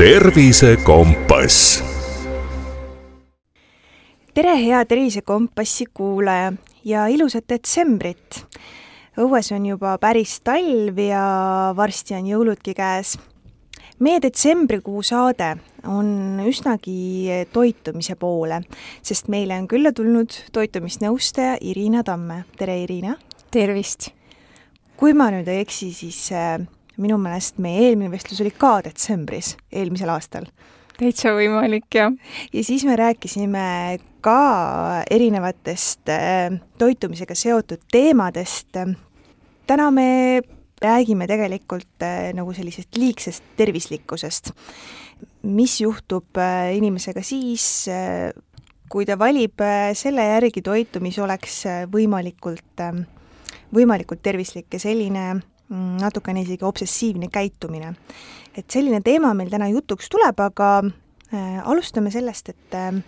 tervisekompass. tere, hea Tervisekompassi kuulaja ja ilusat detsembrit. õues on juba päris talv ja varsti on jõuludki käes. meie detsembrikuu saade on üsnagi toitumise poole, sest meile on külla tulnud toitumisnõustaja Irina Tamme. tere, Irina! tervist! kui ma nüüd ei eksi, siis äh, minu meelest meie eelmine vestlus oli ka detsembris, eelmisel aastal. täitsa võimalik, jah. ja siis me rääkisime ka erinevatest äh, toitumisega seotud teemadest. täna me räägime tegelikult äh, nagu sellisest liigsest tervislikkusest. mis juhtub äh, inimesega siis, kui ta valib selle järgi toitu, mis oleks võimalikult, võimalikult tervislik ja selline natukene isegi obsessiivne käitumine. et selline teema meil täna jutuks tuleb, aga äh, alustame sellest, et äh,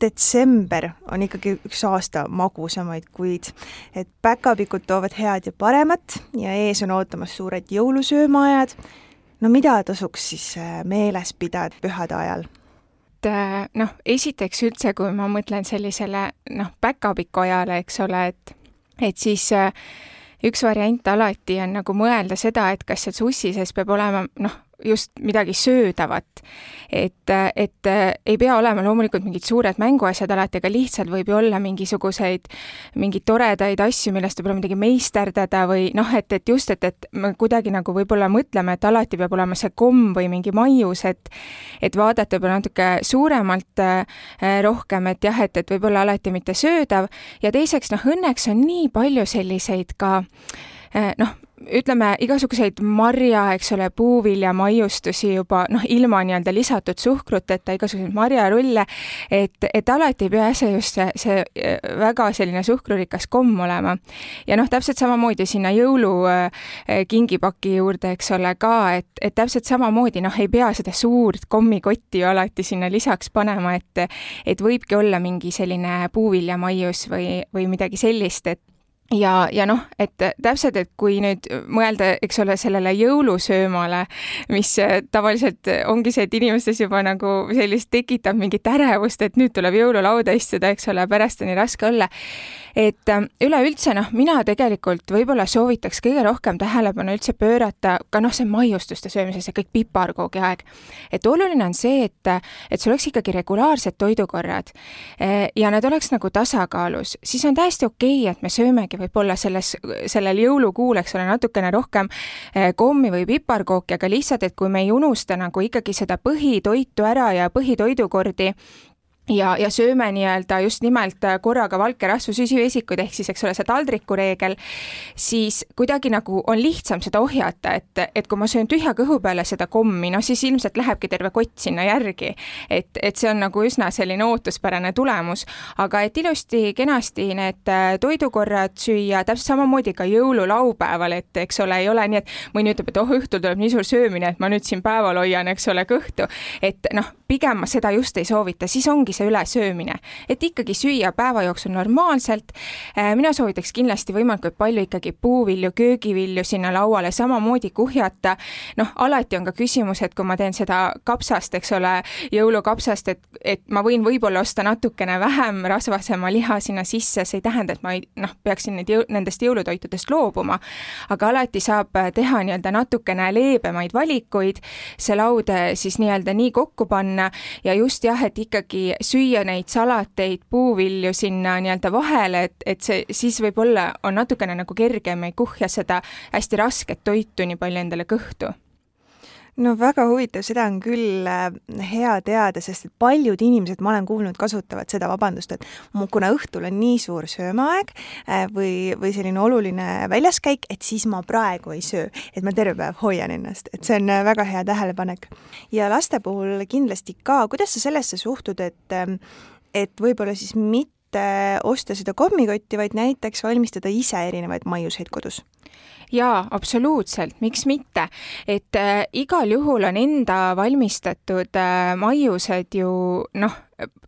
detsember on ikkagi üks aasta magusamaid kuid, et päkapikud toovad head ja paremat ja ees on ootamas suured jõulusöömaajad. no mida tasuks siis äh, meeles pidada pühade ajal? et noh, esiteks üldse, kui ma mõtlen sellisele noh, päkapiku ajale, eks ole, et et siis äh, üks variant alati on nagu mõelda seda, et kas seal sussi sees peab olema noh, just midagi söödavat. et, et ei pea olema loomulikult mingid suured mänguasjad alati, aga lihtsalt võib ju olla mingisuguseid, mingeid toredaid asju, millest võib-olla midagi meisterdada või noh, et, et just, et, et me kuidagi nagu võib-olla mõtleme, et alati peab olema see komm või mingi maius, et et vaadata võib-olla natuke suuremalt äh, rohkem, et jah, et, et võib-olla alati mitte söödav ja teiseks noh, õnneks on nii palju selliseid ka äh, noh, ütleme, igasuguseid marja, eks ole, puuvilja maiustusi juba noh, ilma nii-öelda lisatud suhkruteta, igasuguseid marjarulle, et, et alati ei pea see just see, see äh, väga selline suhkrurikas komm olema. ja noh, täpselt samamoodi sinna jõulukingipaki äh, juurde, eks ole, ka, et, et täpselt samamoodi noh, ei pea seda suurt kommikotti ju alati sinna lisaks panema, et et võibki olla mingi selline puuviljamaius või, või midagi sellist, et ja, ja noh, et täpselt, et kui nüüd mõelda, eks ole, sellele jõulusöömale, mis tavaliselt ongi see, et inimestes juba nagu sellist tekitab mingit ärevust, et nüüd tuleb jõululauda istuda, eks ole, pärast on nii raske olla. et ähm, üleüldse noh, mina tegelikult võib-olla soovitaks kõige rohkem tähelepanu üldse pöörata ka noh, see maiustuste söömises ja kõik piparkoogi aeg. et oluline on see, et, et sul oleks ikkagi regulaarsed toidukorrad eh, ja need oleks nagu tasakaalus, siis on täiesti okei okay,, et me söömegi võib-olla selles, sellel jõulukuul, eks ole, natukene rohkem eh, kommi või piparkooki, aga lihtsalt, et kui me ei unusta nagu ikkagi seda põhitoitu ära ja põhitoidukordi, ja, ja sööme nii-öelda just nimelt äh, korraga valke rasvu süsivesikuid, ehk siis eks ole, see taldriku reegel, siis kuidagi nagu on lihtsam seda ohjata, et, et kui ma söön tühja kõhu peale seda kommi, noh siis ilmselt lähebki terve kott sinna järgi. et, et see on nagu üsna selline ootuspärane tulemus, aga et ilusti-kenasti need äh, toidukorrad süüa, täpselt samamoodi ka jõululaupäeval, et eks ole, ei ole nii, et mõni ütleb, et oh, õhtul tuleb nii suur söömine, et ma nüüd siin päeval hoian, eks ole, kõhtu. et noh, pigem ma seda just ei soovita, siis ongi see ülesöömine, et ikkagi süüa päeva jooksul normaalselt. Äh, mina soovitaks kindlasti võimalikult palju ikkagi puuvilju, köögivilju sinna lauale samamoodi kuhjata. noh, alati on ka küsimus, et kui ma teen seda kapsast, eks ole, jõulukapsast, et, et ma võin võib-olla osta natukene vähem rasvasema liha sinna sisse, see ei tähenda, et ma ei noh, peaksin neid jõu-, nendest jõulutoitudest loobuma. aga alati saab teha nii-öelda natukene leebemaid valikuid, see laud siis nii-öelda nii kokku panna ja just jah, et ikkagi süüa neid salateid, puuvilju sinna nii-öelda vahele, et, et see siis võib-olla on natukene nagu kergem, ei kuhja seda hästi rasket toitu nii palju endale kõhtu no väga huvitav, seda on küll äh, hea teada, sest et paljud inimesed, ma olen kuulnud, kasutavad seda vabandust, et kuna õhtul on nii suur söömaaeg äh, või, või selline oluline väljaskäik, et siis ma praegu ei söö, et ma terve päev hoian ennast, et see on äh, väga hea tähelepanek. ja laste puhul kindlasti ka, kuidas sa sellesse suhtud, et ähm, et võib-olla siis mitte osta seda kommikotti, vaid näiteks valmistada ise erinevaid maiuseid kodus? jaa, absoluutselt, miks mitte. et äh, igal juhul on enda valmistatud äh, maiused ju noh,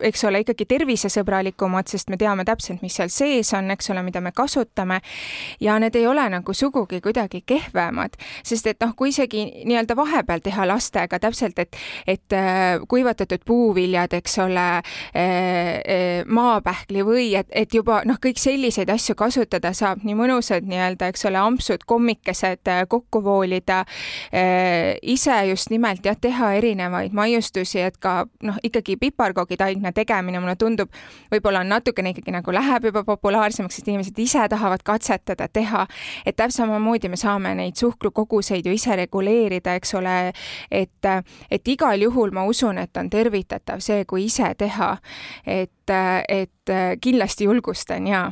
eks ole, ikkagi tervisesõbralikumad, sest me teame täpselt, mis seal sees on, eks ole, mida me kasutame. ja need ei ole nagu sugugi kuidagi kehvemad, sest et noh, kui isegi nii-öelda vahepeal teha lastega täpselt, et, et äh, kuivatatud puuviljad, eks ole, äh, äh, maapähkli või et, et juba noh, kõik selliseid asju kasutada saab, nii mõnusad nii-öelda, eks ole, ampsud, kommikesed kokku voolida, ise just nimelt jah, teha erinevaid maiustusi, et ka noh, ikkagi piparkoogitaigna tegemine mulle tundub, võib-olla on natukene ikkagi nagu läheb juba populaarsemaks, sest inimesed ise tahavad katsetada, teha, et täpselt samamoodi me saame neid suhkrukoguseid ju ise reguleerida, eks ole, et, et igal juhul ma usun, et on tervitatav see, kui ise teha. et, et kindlasti julgustan ja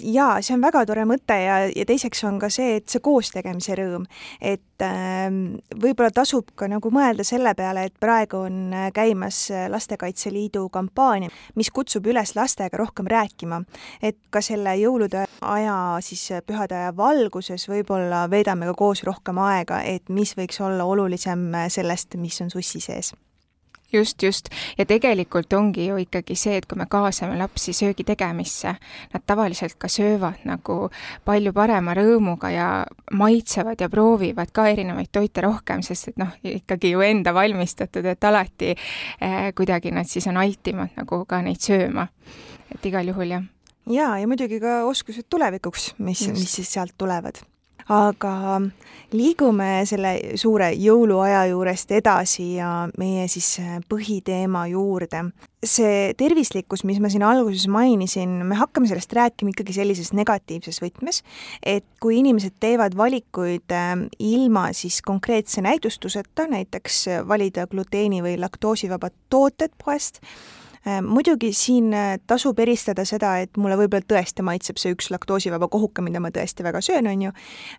jaa, see on väga tore mõte ja, ja teiseks on ka see, et see koostegemise rõõm. et äh, võib-olla tasub ka nagu mõelda selle peale, et praegu on äh, käimas äh, Lastekaitse Liidu kampaania, mis kutsub üles lastega rohkem rääkima. et ka selle jõulude aja, siis äh, pühade aja valguses võib-olla veedame ka koos rohkem aega, et mis võiks olla olulisem sellest, mis on sussi sees just, just. ja tegelikult ongi ju ikkagi see, et kui me kaasame lapsi söögi tegemisse, nad tavaliselt ka söövad nagu palju parema rõõmuga ja maitsevad ja proovivad ka erinevaid toite rohkem, sest et noh, ikkagi ju enda valmistatud, et alati eh, kuidagi nad siis on altimad nagu ka neid sööma. et igal juhul jah. jaa, ja muidugi ka oskused tulevikuks, mis, mis siis sealt tulevad aga liigume selle suure jõuluaja juurest edasi ja meie siis äh, põhiteema juurde. see tervislikkus, mis ma siin alguses mainisin, me hakkame sellest rääkima ikkagi sellises negatiivses võtmes, et kui inimesed teevad valikuid äh, ilma siis konkreetse näidustuseta, näiteks valida gluteeni või laktoosivabad tooted poest, muidugi siin äh, tasub eristada seda, et mulle võib-olla tõesti maitseb see üks laktoosivaba kohuke, mida ma tõesti väga söön, on ju,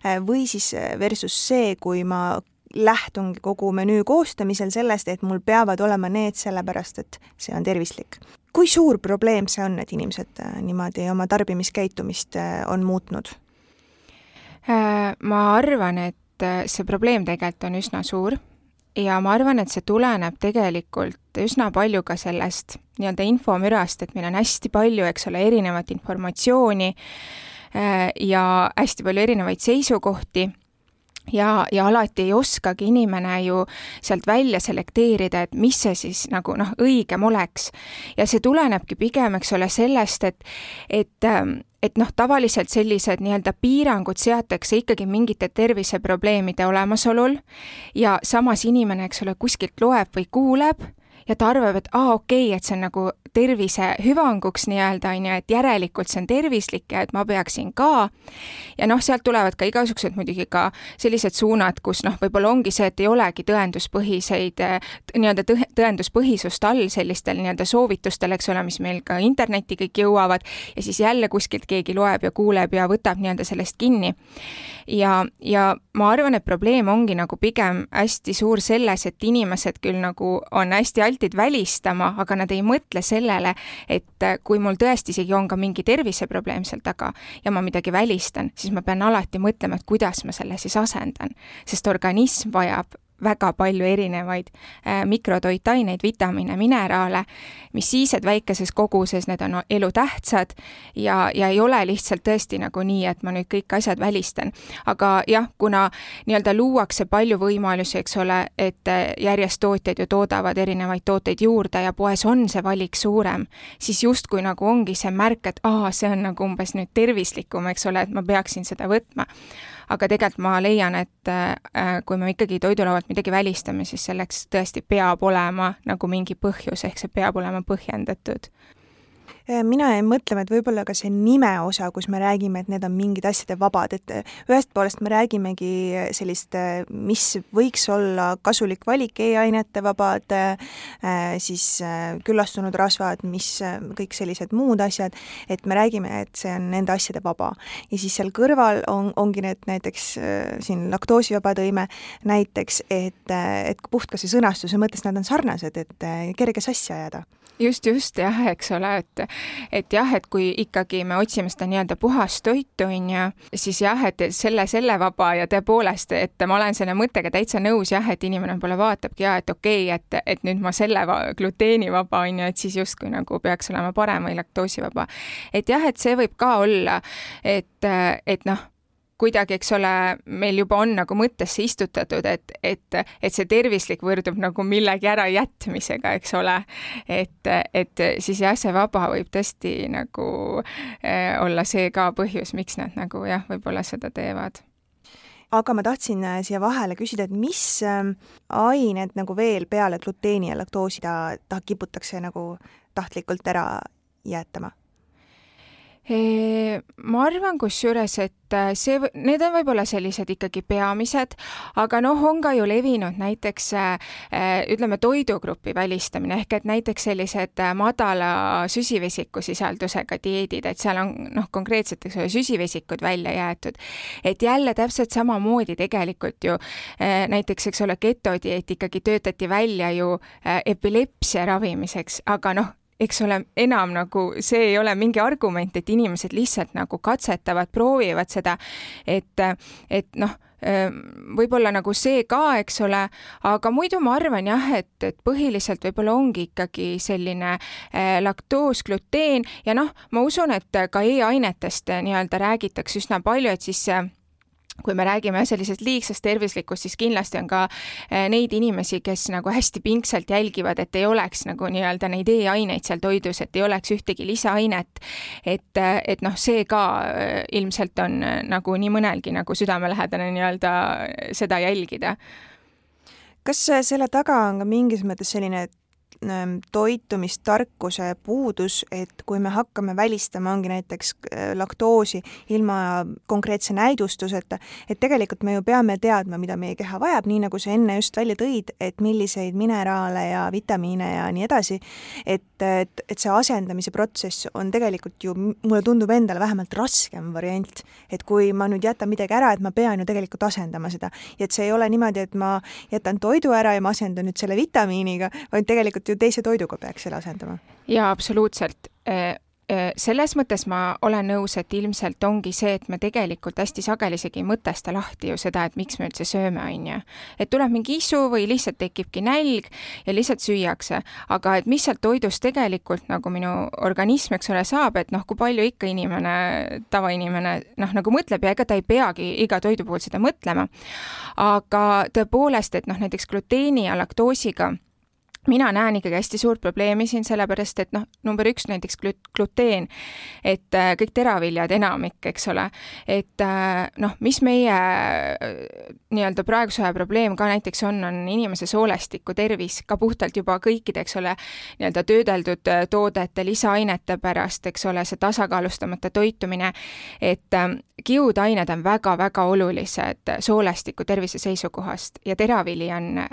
äh, või siis versus see, kui ma lähtungi kogu menüü koostamisel sellest, et mul peavad olema need sellepärast, et see on tervislik. kui suur probleem see on, et inimesed niimoodi oma tarbimiskäitumist on muutnud? Ma arvan, et see probleem tegelikult on üsna suur ja ma arvan, et see tuleneb tegelikult üsna palju ka sellest nii-öelda infomürast, et meil on hästi palju, eks ole, erinevat informatsiooni äh, ja hästi palju erinevaid seisukohti ja, ja alati ei oskagi inimene ju sealt välja selekteerida, et mis see siis nagu noh, õigem oleks. ja see tulenebki pigem, eks ole, sellest, et, et ähm, et noh, tavaliselt sellised nii-öelda piirangud seatakse ikkagi mingite terviseprobleemide olemasolul ja samas inimene, eks ole, kuskilt loeb või kuuleb ja ta arvab, et aa, okei okay,, et see on nagu tervise hüvanguks nii-öelda, on ju, et järelikult see on tervislik ja et ma peaksin ka. ja noh, sealt tulevad ka igasugused muidugi ka sellised suunad, kus noh, võib-olla ongi see, et ei olegi tõenduspõhiseid, nii-öelda tõenduspõhisust all sellistel nii-öelda soovitustel, eks ole, mis meil ka internetti kõik jõuavad ja siis jälle kuskilt keegi loeb ja kuuleb ja võtab nii-öelda sellest kinni. ja, ja ma arvan, et probleem ongi nagu pigem hästi suur selles, et inimesed küll nagu on hästi altid välistama, aga nad ei mõtle selle sellele, et äh, kui mul tõesti isegi on ka mingi terviseprobleem seal taga ja ma midagi välistan, siis ma pean alati mõtlema, et kuidas ma selle siis asendan. sest organism vajab väga palju erinevaid äh, mikrotoitaineid, vitamiine, mineraale, mis siis, et väikeses koguses need on elutähtsad ja, ja ei ole lihtsalt tõesti nagu nii, et ma nüüd kõik asjad välistan. aga jah, kuna nii-öelda luuakse palju võimalusi, eks ole, et äh, järjest tootjad ju toodavad erinevaid tooteid juurde ja poes on see valik suurem, siis justkui nagu ongi see märk, et aa, see on nagu umbes nüüd tervislikum, eks ole, et ma peaksin seda võtma aga tegelikult ma leian, et äh, kui me ikkagi toidulaualt midagi välistame, siis selleks tõesti peab olema nagu mingi põhjus, ehk see peab olema põhjendatud mina jäin mõtlema, et võib-olla ka see nime osa, kus me räägime, et need on mingid asjade vabad, et äh, ühest poolest me räägimegi sellist, äh, mis võiks olla kasulik valik e, e-ainete vabad, siis küllastunud rasvad, mis kõik sellised muud asjad, et me räägime, et see on nende asjade vaba. ja siis seal kõrval on, ongi need näiteks siin laktoosivaba tõime näiteks, et, et puht ka see sõnastuse mõttes nad on sarnased, et kerge sassi ajada just, just jah, eks ole, et et jah, et kui ikkagi me otsime seda nii-öelda puhast toitu, on ju, siis jah, et selle, selle vaba ja tõepoolest, et ma olen selle mõttega täitsa nõus jah, et inimene võib-olla vaatabki ja et okei okay,, et, et nüüd ma selle gluteenivaba on ju, et siis justkui nagu peaks olema parem või laktoosivaba. et jah, et see võib ka olla, et, et noh kuidagi, eks ole, meil juba on nagu mõttesse istutatud, et, et, et see tervislik võrdub nagu millegi ärajätmisega, eks ole. et, et siis jah, see vaba võib tõesti nagu äh, olla see ka põhjus, miks nad nagu jah, võib-olla seda teevad aga ma tahtsin äh, siia vahele küsida, et mis ähm, ained nagu veel peale gluteeni ja laktoosi ta, ta kiputakse nagu tahtlikult ära jäetama? Ma arvan kusjuures, et äh, see, need on võib-olla sellised ikkagi peamised, aga noh, on ka ju levinud näiteks äh, äh, ütleme, toidugrupi välistamine ehk et näiteks sellised madala süsivesikusisaldusega dieedid, et seal on noh, konkreetselt, eks ole, süsivesikud välja jäetud. et jälle täpselt samamoodi tegelikult ju näiteks, eks ole, getodieet ikkagi töötati välja ju epilepsia ravimiseks, aga noh, eks ole, enam nagu see ei ole mingi argument, et inimesed lihtsalt nagu katsetavad, proovivad seda, et, et noh, võib-olla nagu see ka, eks ole, aga muidu ma arvan jah, et, et põhiliselt võib-olla ongi ikkagi selline eh, laktoos, gluteen ja noh, ma usun, et ka e-ainetest nii-öelda räägitakse üsna palju, et siis kui me räägime sellisest liigsest tervislikust, siis kindlasti on ka eh, neid inimesi, kes nagu hästi pingsalt jälgivad, et ei oleks nagu nii-öelda neid E-aineid seal toidus, et ei oleks ühtegi lisaainet. et, eh, et noh, see ka eh, ilmselt on nagu nii mõnelgi nagu südamelähedane nii-öelda seda jälgida kas selle taga on ka mingis mõttes selline toitumistarkuse puudus, et kui me hakkame välistama, ongi näiteks äh, laktoosi ilma konkreetse näidustuseta, et tegelikult me ju peame teadma, mida meie keha vajab, nii nagu sa enne just välja tõid, et milliseid mineraale ja vitamiine ja nii edasi, et, et, et see asendamise protsess on tegelikult ju, mulle tundub endale vähemalt raskem variant, et kui ma nüüd jätan midagi ära, et ma pean ju tegelikult asendama seda. ja et see ei ole niimoodi, et ma jätan toidu ära ja ma asendan nüüd selle vitamiiniga, vaid tegelikult ju teise toiduga peaks selle asendama. jaa, absoluutselt äh, äh, selles mõttes ma olen nõus, et ilmselt ongi see, et me tegelikult hästi sageli isegi ei mõtesta lahti ju seda, et miks me üldse sööme, on ju. et tuleb mingi isu või lihtsalt tekibki nälg ja lihtsalt süüakse. aga et mis sealt toidust tegelikult nagu minu organism, eks ole, saab, et noh, kui palju ikka inimene, tavainimene noh, nagu mõtleb ja ega ta ei peagi iga toidu puhul seda mõtlema. aga tõepoolest, et noh, näiteks gluteeni ja laktoosiga mina näen ikkagi hästi suurt probleemi siin, sellepärast et noh, number üks näiteks gluteen, et äh, kõik teraviljad, enamik, eks ole, et äh, noh, mis meie äh, nii-öelda praeguse aja probleem ka näiteks on, on inimese soolestiku tervis ka puhtalt juba kõikide, eks ole, nii-öelda töödeldud toodete, lisaainete pärast, eks ole, see tasakaalustamata toitumine, et kiudained on väga-väga olulised soolestiku tervise seisukohast ja teravili on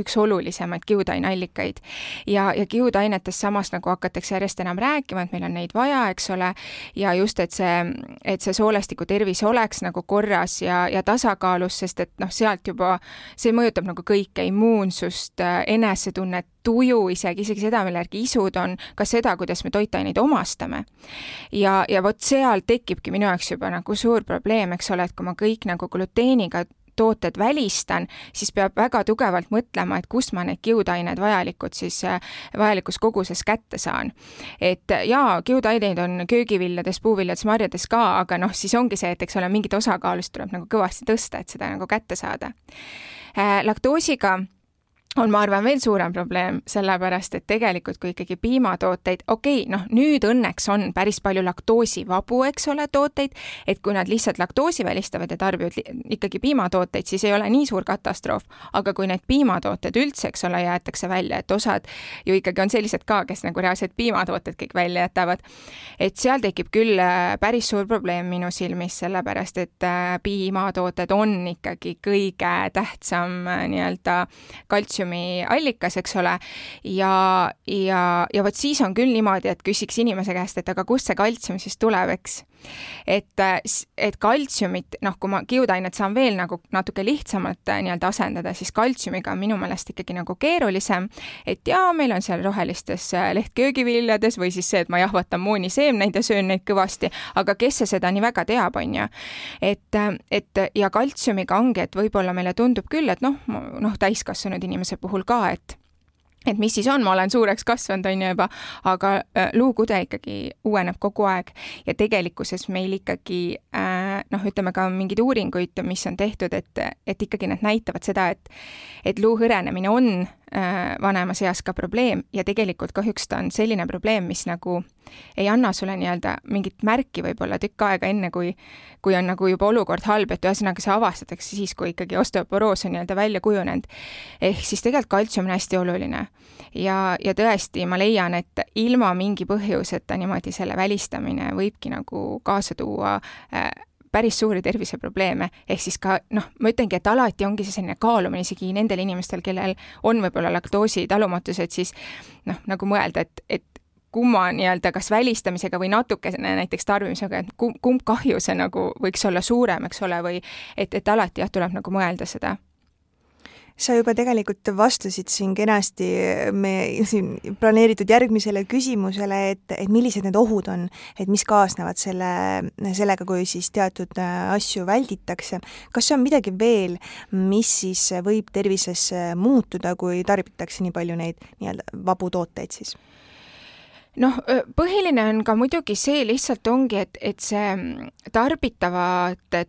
üks olulisemaid kiudaineallikaid allikaid. ja, ja kiudainetest samas nagu hakatakse järjest enam rääkima, et meil on neid vaja, eks ole, ja just, et see, et see soolestiku tervis oleks nagu korras ja, ja tasakaalus, sest et noh, sealt juba, see mõjutab nagu kõike, immuunsust, enesetunnet, tuju isegi, isegi seda, mille järgi isud on, ka seda, kuidas me toitaineid omastame. ja, ja vot seal tekibki minu jaoks juba nagu suur probleem, eks ole, et kui ma kõik nagu gluteeniga tooted välistan, siis peab väga tugevalt mõtlema, et kust ma need kiudained vajalikud siis, äh, vajalikus koguses kätte saan. et jaa, kiudaineid on köögiviljades, puuviljades, marjades ka, aga noh, siis ongi see, et eks ole, mingit osakaalust tuleb nagu kõvasti tõsta, et seda nagu kätte saada. Äh, laktoosiga on, ma arvan, veel suurem probleem, sellepärast et tegelikult kui ikkagi piimatooteid, okei okay,, noh, nüüd õnneks on päris palju laktoosivabu, eks ole, tooteid, et kui nad lihtsalt laktoosi välistavad ja tarbivad ikkagi piimatooteid, siis ei ole nii suur katastroof. aga kui need piimatooted üldse, eks ole, jäetakse välja, et osad ju ikkagi on sellised ka, kes nagu reaalselt piimatooted kõik välja jätavad, et seal tekib küll äh, päris suur probleem minu silmis, sellepärast et äh, piimatooted on ikkagi kõige tähtsam äh, nii-öelda kaltsium kaltsiumi allikas, eks ole, ja, ja, ja vot siis on küll niimoodi, et küsiks inimese käest, et aga kust see kaltsium siis tuleb, eks et, et kaltsiumit, noh, kui ma kiudainet saan veel nagu natuke lihtsamalt äh, nii-öelda asendada, siis kaltsiumiga on minu meelest ikkagi nagu keerulisem, et jaa, meil on seal rohelistes äh, lehtköögiviljades või siis see, et ma jahvatan mooniseemneid ja söön neid kõvasti, aga kes see seda nii väga teab, on ju. et, äh, et ja kaltsiumiga ongi, et võib-olla meile tundub küll, et noh, noh, täiskasvanud inimese puhul ka, et et mis siis on, ma olen suureks kasvanud, on ju juba, aga äh, luukude ikkagi uueneb kogu aeg. Ja tegelikkuses meil ikkagi äh, noh, ütleme ka mingeid uuringuid, mis on tehtud, et, et ikkagi need näitavad seda, et et luu hõrenemine on äh, vanemas eas ka probleem ja tegelikult kahjuks ta on selline probleem, mis nagu ei anna sulle nii-öelda mingit märki võib-olla tükk aega enne, kui kui on nagu juba olukord halb, et ühesõnaga see avastatakse siis, kui ikkagi osteoporoos on nii-öelda välja kujunenud. ehk siis tegelikult kaltsium on hästi oluline. ja, ja tõesti, ma leian, et ilma mingi põhjuseta niimoodi selle välistamine võibki nagu kaasa tuua äh, päris suuri terviseprobleeme, ehk siis ka noh, ma ütlengi, et alati ongi see selline kaalumine isegi nendel inimestel, kellel on võib-olla laktoositalumatus, et siis noh, nagu mõelda, et, et kumma nii-öelda kas välistamisega või natukene näiteks tarbimisega, et kumb, kumb kahju see nagu võiks olla suurem, eks ole, või et, et alati jah, tuleb nagu mõelda seda sa juba tegelikult vastasid siin kenasti me siin planeeritud järgmisele küsimusele, et, et millised need ohud on, et mis kaasnevad selle, sellega, kui siis teatud äh, asju välditakse. kas on midagi veel, mis siis võib tervises muutuda, kui tarbitakse nii palju neid nii-öelda vabu tooteid siis? noh, põhiline on ka muidugi see lihtsalt ongi, et, et see tarbitavate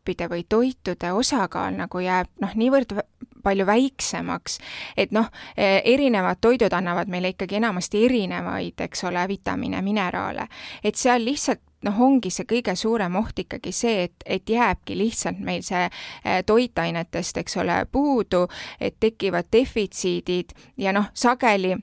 toidugruppide või toitude osakaal nagu jääb noh, niivõrd palju väiksemaks, et noh, e, erinevad toidud annavad meile ikkagi enamasti erinevaid, eks ole, vitamiine, mineraale. et seal lihtsalt noh, ongi see kõige suurem oht ikkagi see, et, et jääbki lihtsalt meil see e, toitainetest, eks ole, puudu, et tekivad defitsiidid ja noh, sageli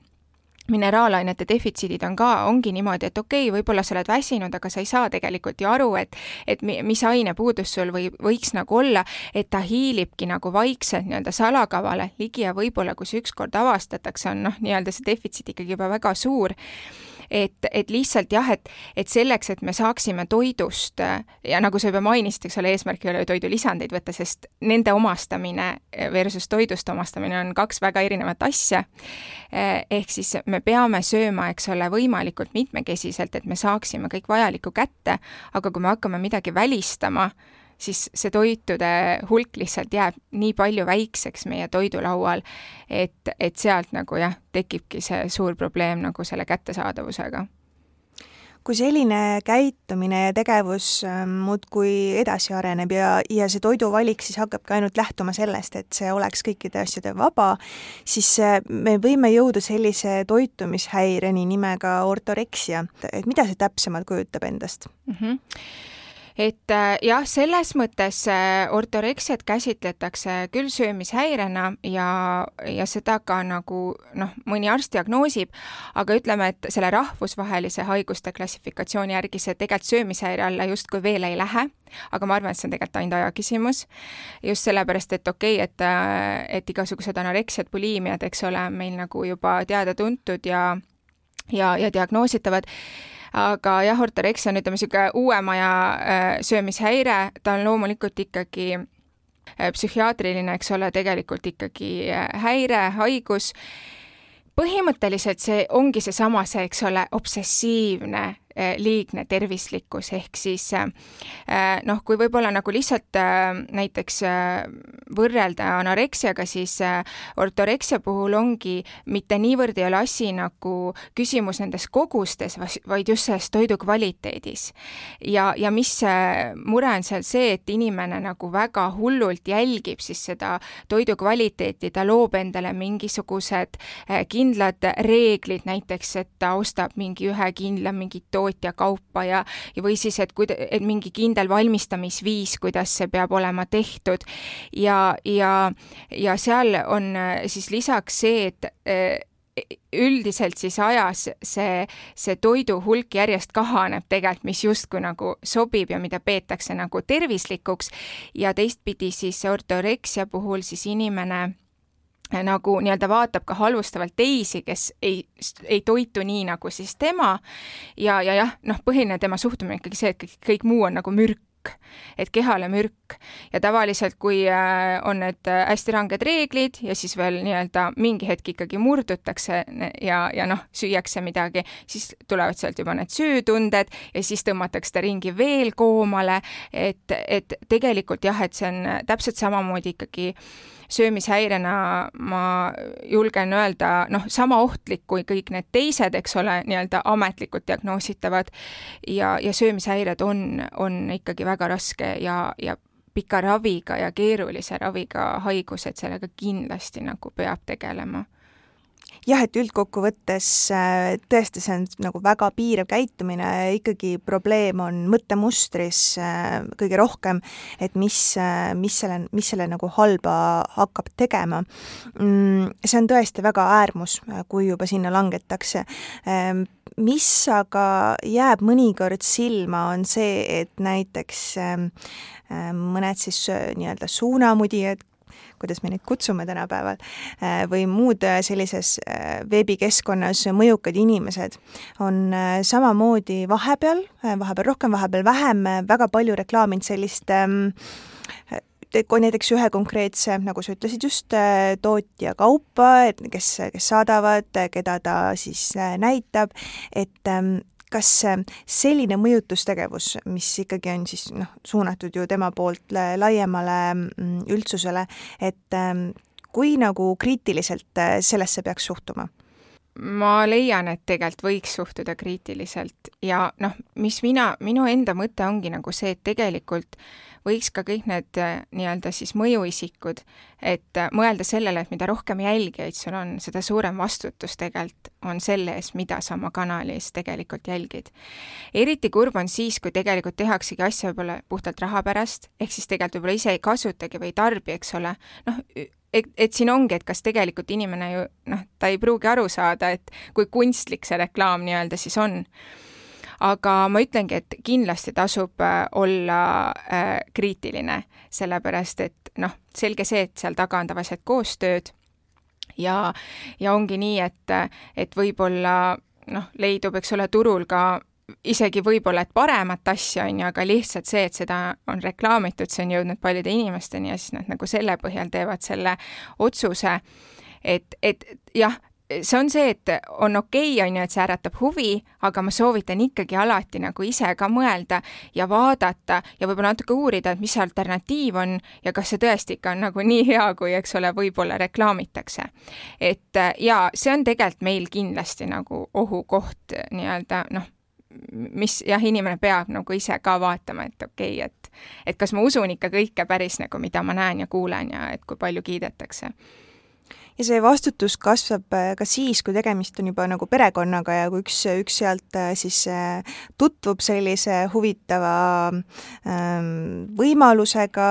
mineraalainete defitsiidid on ka, ongi niimoodi, et okei okay,, võib-olla sa oled väsinud, aga sa ei saa tegelikult ju aru, et et mis ainepuudus sul või võiks nagu olla, et ta hiilibki nagu vaikselt nii-öelda salakavale ligi ja võib-olla, kui see ükskord avastatakse, on noh, nii-öelda see defitsiit ikkagi juba väga suur et, et lihtsalt jah, et, et selleks, et me saaksime toidust ja nagu sa juba mainisid, eks ole, eesmärk ei ole ju toidulisandeid võtta, sest nende omastamine versus toidust omastamine on kaks väga erinevat asja. ehk siis me peame sööma, eks ole, võimalikult mitmekesiselt, et me saaksime kõik vajalikku kätte, aga kui me hakkame midagi välistama, siis see toitude hulk lihtsalt jääb nii palju väikseks meie toidulaual, et, et sealt nagu jah, tekibki see suur probleem nagu selle kättesaadavusega kui selline käitumine ja tegevus ähm, muudkui edasi areneb ja, ja see toiduvalik siis hakkabki ainult lähtuma sellest, et see oleks kõikide asjade vaba, siis äh, me võime jõuda sellise toitumishäireni nimega ortoreksia. et mida see täpsemalt kujutab endast mm? -hmm et äh, jah, selles mõttes äh, ortoreksiat käsitletakse küll söömishäirena ja, ja seda ka nagu noh, mõni arst diagnoosib, aga ütleme, et selle rahvusvahelise haiguste klassifikatsiooni järgi see tegelikult söömishäire alla justkui veel ei lähe, aga ma arvan, et see on tegelikult ainult aja küsimus. just sellepärast, et okei okay,, et, äh, et igasugused anoreksiad, buliimiad, eks ole, meil nagu juba teada-tuntud ja ja, ja diagnoositavad aga jah, ortoreksia on, ütleme, niisugune uuema aja äh, söömishäire, ta on loomulikult ikkagi äh, psühhiaatriline, eks ole, tegelikult ikkagi äh, häire, haigus. põhimõtteliselt see ongi seesama, see, eks ole, obsessiivne liigne tervislikkus, ehk siis eh, noh, kui võib-olla nagu lihtsalt eh, näiteks võrrelda anoreksiaga, siis ortoreksia puhul ongi mitte niivõrd ei ole asi nagu küsimus nendes kogustes, vaid just selles toidu kvaliteedis. ja, ja mis mure on seal see, et inimene nagu väga hullult jälgib siis seda toidu kvaliteeti, ta loob endale mingisugused kindlad reeglid, näiteks et ta ostab mingi ühe kindla mingit toitu, tootja kaupa ja, ja või siis, et kuida-, et mingi kindel valmistamisviis, kuidas see peab olema tehtud. ja, ja, ja seal on äh, siis lisaks see, et äh, üldiselt siis ajas see, see toidu hulk järjest kahaneb tegelikult, mis justkui nagu sobib ja mida peetakse nagu tervislikuks ja teistpidi siis ortoreksia puhul siis inimene nagu nii-öelda vaatab ka halvustavalt teisi, kes ei, ei toitu nii, nagu siis tema. Ja, ja jah, noh, põhiline tema suhtumine ikkagi see, et kõik, kõik muu on nagu mürk, et kehale mürk. Ja tavaliselt, kui äh, on need hästi ranged reeglid ja siis veel nii-öelda mingi hetk ikkagi murdutakse ja, ja noh, süüakse midagi, siis tulevad sealt juba need süütunded ja siis tõmmatakse ta ringi veel koomale, et, et tegelikult jah, et see on täpselt samamoodi ikkagi äh, söömishäirena ma julgen öelda, noh, sama ohtlik kui kõik need teised, eks ole, nii-öelda ametlikult diagnoositavad. Ja, ja söömishäired on, on ikkagi väga raske ja, ja pika raviga ja keerulise raviga haigus, et sellega kindlasti nagu peab tegelema jah, et üldkokkuvõttes äh, tõesti, see on nagu väga piirav käitumine, ikkagi probleem on mõttemustris äh, kõige rohkem, et mis, äh, mis selle, mis selle nagu halba hakkab tegema. Mm, see on tõesti väga äärmus, kui juba sinna langetakse ähm, mis aga jääb mõnikord silma, on see, et näiteks ähm, mõned siis nii-öelda suunamudijad, kuidas me neid kutsume tänapäeval, äh, või muud äh, sellises äh, veebikeskkonnas mõjukad inimesed, on samamoodi vahepeal, vahepeal rohkem, vahepeal vähem, väga palju reklaaminud sellist ähm, näiteks ühe konkreetse, nagu sa ütlesid just, tootja kaupa, kes, kes saadavad, keda ta siis näitab, et ähm, kas äh, selline mõjutustegevus, mis ikkagi on siis noh, suunatud ju tema poolt laiemale mm, üldsusele, et ähm, kui nagu kriitiliselt äh, sellesse peaks suhtuma? ma leian, et tegelikult võiks suhtuda kriitiliselt ja noh, mis mina, minu enda mõte ongi nagu see, et tegelikult võiks ka kõik need äh, nii-öelda siis mõjuisikud, et äh, mõelda sellele, et mida rohkem jälgijaid sul on, seda suurem vastutus tegelikult on selle eest, mida sa oma kanalis tegelikult jälgid. eriti kurb on siis, kui tegelikult tehaksegi asja võib-olla puhtalt raha pärast, ehk siis tegelikult võib-olla ise ei kasutagi või ei tarbi, eks ole, noh, et, et siin ongi, et kas tegelikult inimene ju noh, ta ei pruugi aru saada, et kui kunstlik see reklaam nii-öelda siis on aga ma ütlengi, et kindlasti tasub äh, olla äh, kriitiline, sellepärast et noh, selge see, et seal taga on tavaliselt koostööd ja, ja ongi nii, et, et võib-olla noh, leidub, eks ole, turul ka isegi võib-olla, et paremat asja, on ju, aga lihtsalt see, et seda on reklaamitud, see on jõudnud paljude inimesteni ja siis nad nagu selle põhjal teevad selle otsuse, et, et jah, see on see, et on okei okay,, on ju, et see äratab huvi, aga ma soovitan ikkagi alati nagu ise ka mõelda ja vaadata ja võib-olla natuke uurida, et mis see alternatiiv on ja kas see tõesti ikka on nagu nii hea, kui eks ole, võib-olla reklaamitakse. et ja see on tegelikult meil kindlasti nagu ohukoht nii-öelda noh, mis jah, inimene peab nagu ise ka vaatama, et okei okay,, et et kas ma usun ikka kõike päris nagu, mida ma näen ja kuulen ja et kui palju kiidetakse ja see vastutus kasvab äh, ka siis, kui tegemist on juba nagu perekonnaga ja kui üks, üks sealt äh, siis äh, tutvub sellise huvitava ähm, võimalusega,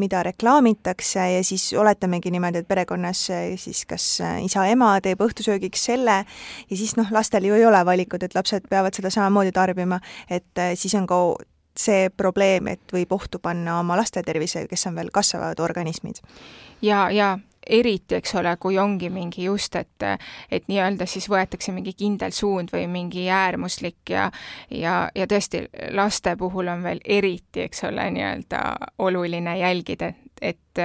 mida reklaamitakse ja siis oletamegi niimoodi, et perekonnas siis kas isa-ema teeb õhtusöögiks selle ja siis noh, lastel ju ei ole valikut, et lapsed peavad seda samamoodi tarbima, et siis on ka see probleem, et võib ohtu panna oma laste tervise, kes on veel kasvavad organismid. ja, ja eriti, eks ole, kui ongi mingi just, et, et nii-öelda siis võetakse mingi kindel suund või mingi äärmuslik ja, ja, ja tõesti, laste puhul on veel eriti, eks ole, nii-öelda oluline jälgida, et,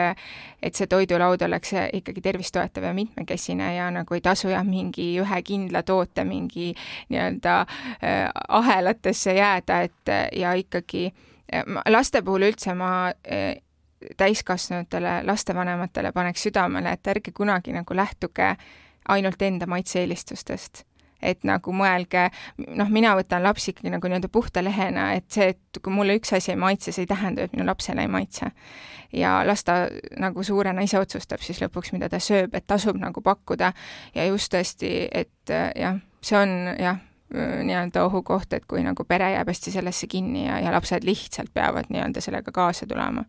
et see toidulaud oleks ikkagi tervist toetav ja mitmekesine ja nagu ei tasu jah, mingi ühe kindla toote mingi nii-öelda äh, ahelatesse jääda, et ja ikkagi laste puhul üldse ma äh, täiskasvanutele lastevanematele paneks südamele, et ärge kunagi nagu lähtuge ainult enda maitse-eelistustest. et nagu mõelge, noh, mina võtan lapsi ikkagi nagu nii-öelda puhta lehena, et see, et kui mulle üks asi ei maitse, see ei tähenda, et minu lapsele ei maitse. ja las ta nagu suurena ise otsustab siis lõpuks, mida ta sööb, et tasub nagu pakkuda ja just tõesti, et jah, see on jah, nii-öelda ohukoht, et kui nagu pere jääb hästi sellesse kinni ja, ja lapsed lihtsalt peavad nii-öelda sellega kaasa tulema